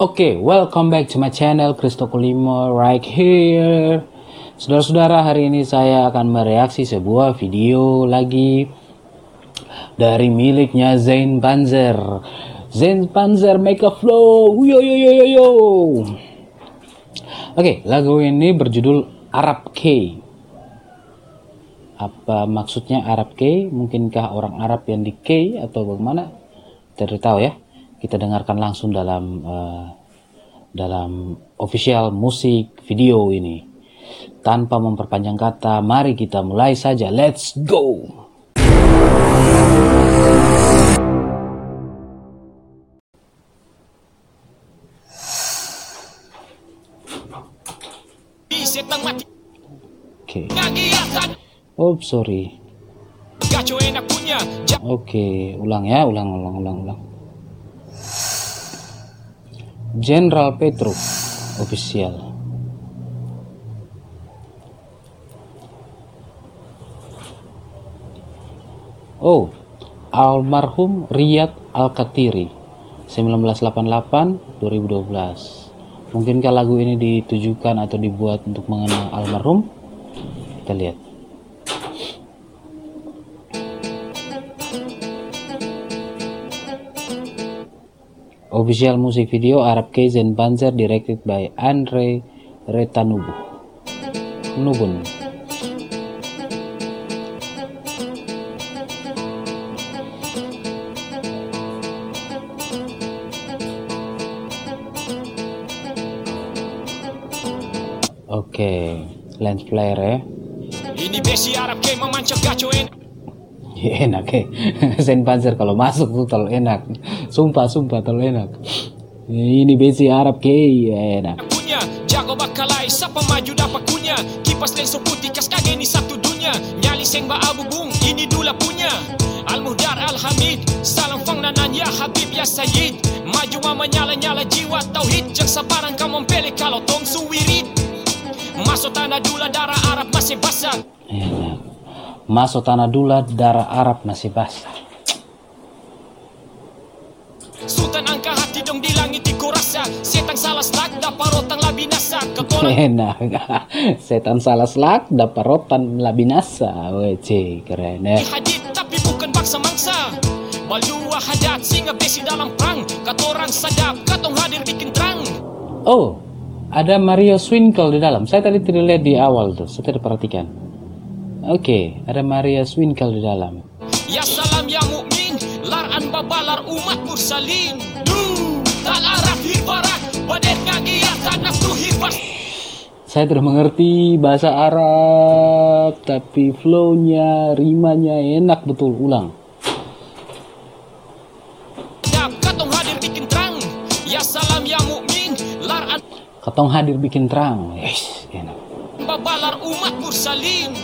Oke, welcome back to my channel Kristo Kulimo right here. Saudara-saudara, hari ini saya akan mereaksi sebuah video lagi dari miliknya Zain Panzer. Zain Panzer make a flow. Yo yo yo yo yo. Oke, lagu ini berjudul Arab K. Apa maksudnya Arab K? Mungkinkah orang Arab yang di K atau bagaimana? Tidak tahu ya kita dengarkan langsung dalam uh, dalam official musik video ini. Tanpa memperpanjang kata, mari kita mulai saja. Let's go. Oke. Okay. Oh, sorry. Oke, okay. ulang ya, ulang, ulang, ulang, ulang. Jenderal Petrov official Oh, almarhum Riyad Al-Katiri 1988-2012 Mungkinkah lagu ini ditujukan atau dibuat untuk mengenang almarhum? Kita lihat Official music video Arab and Panzer directed by Andre Retanubu. Nubun. Oke, okay. lens flare ya. Ini besi Arab K memancang gacoin. Ya, enak ya. Sen Panzer kalau masuk tuh terlalu enak. Sumpah, sumpah terlalu enak. Ini besi Arab ke ya, enak. Punya jago bakalai siapa maju dapat punya kipas lenso putih kas ini satu dunia nyali seng ba abu bung ini dula punya Al Muhdar Al Hamid salam fang nanan ya Habib ya Sayyid maju mama nyala nyala jiwa tauhid jak sabaran kamu mempele kalau tong suwirit masuk tanah dula darah Arab masih basah enak masuk tanah dula darah Arab masih basah. Sultan angka hati dong di langit di rasa Setan salah selak dapat rotan labinasa Enak Setan salah selak dapat rotan labinasa Wece keren ya Hadit tapi bukan baksa mangsa. Balua hadat singa besi dalam perang. Kata orang sadap katong hadir bikin terang Oh ada Mario Swinkle di dalam. Saya tadi tidak lihat di awal tuh. Saya tidak perhatikan Oke, okay, ada Maria Swinkel di dalam. Ya salam ya mukmin, laran babalar umat mursalin. Du, tal araf hibarat, badet ngagiatan nafsu hibas. Saya tidak mengerti bahasa Arab, tapi flownya, rimanya enak betul. Ulang. Katong hadir bikin terang, ya salam ya mukmin, laran. Katong hadir bikin terang, yes, enak. Babalar umat mursalin.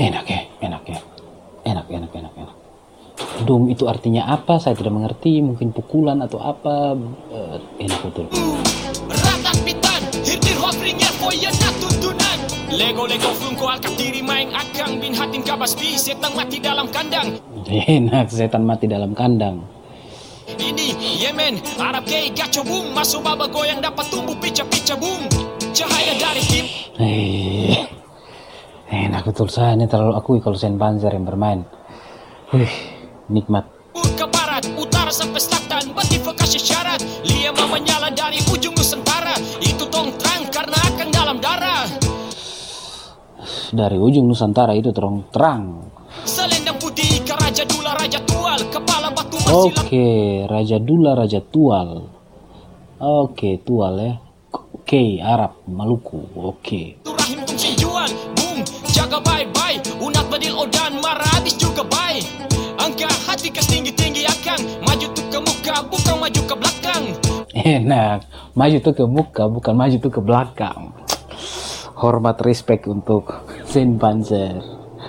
Enak ya Enak ya Enak enak enak enak Dum itu artinya apa? Saya tidak mengerti. Mungkin pukulan atau apa. Uh, enak betul. Enak setan mati dalam kandang. Ini Yemen, Arab Kei gacho boom, masuk baba goyang dapat tumbuh pica-pica boom. Cahaya dari tim. Enak betul saya ini terlalu akui kalau Sen Panzer yang bermain. Wih, nikmat. Ke barat, utara sampai selatan, batifikasi syarat. Lia mama nyala dari ujung Nusantara. Itu tong terang karena akan dalam darah dari ujung Nusantara itu terang terang. Oke, Raja Dula Raja Tual. Oke, Tual ya. Oke, Arab, Maluku. Oke. Jaga bye-bye, unat badil odan marabis juga bye. Angka hati ke tinggi-tinggi akan maju tuh ke muka, bukan maju ke belakang. Enak, maju tuh ke muka, bukan maju tuh ke belakang hormat respect untuk Zain Panzer.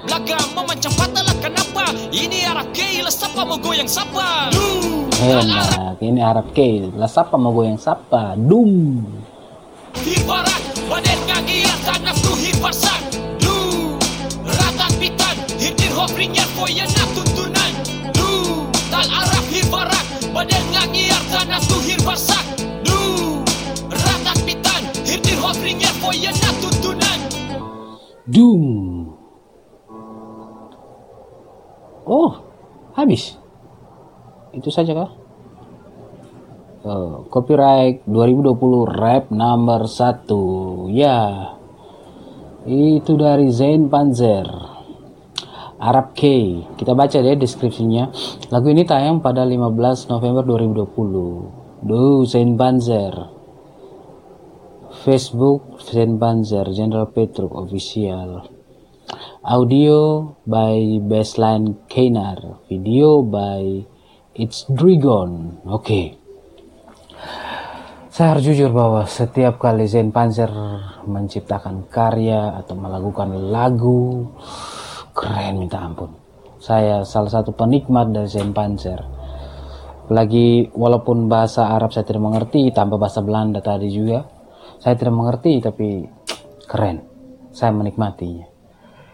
Laga memecah patah kenapa? Ini Arab K, lah siapa mau goyang siapa? Enak, ini Arab K, lah siapa mau goyang siapa? Dum. Hibarat, Dum. Oh, habis. Itu saja kah? Uh, copyright 2020 rap number 1 ya. Itu dari Zain Panzer. Arab K. Kita baca deh deskripsinya. Lagu ini tayang pada 15 November 2020 Duh Zain Panzer Facebook Zain Panzer General Petruk Official Audio by Baseline Keinar Video by It's Dragon Oke okay. Saya harus jujur bahwa setiap kali Zen Panzer menciptakan karya atau melakukan lagu, keren minta ampun. Saya salah satu penikmat dari Zen Panzer. Lagi walaupun bahasa Arab saya tidak mengerti, tanpa bahasa Belanda tadi juga, saya tidak mengerti tapi keren. Saya menikmatinya.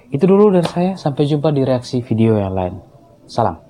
Itu dulu dari saya, sampai jumpa di reaksi video yang lain. Salam.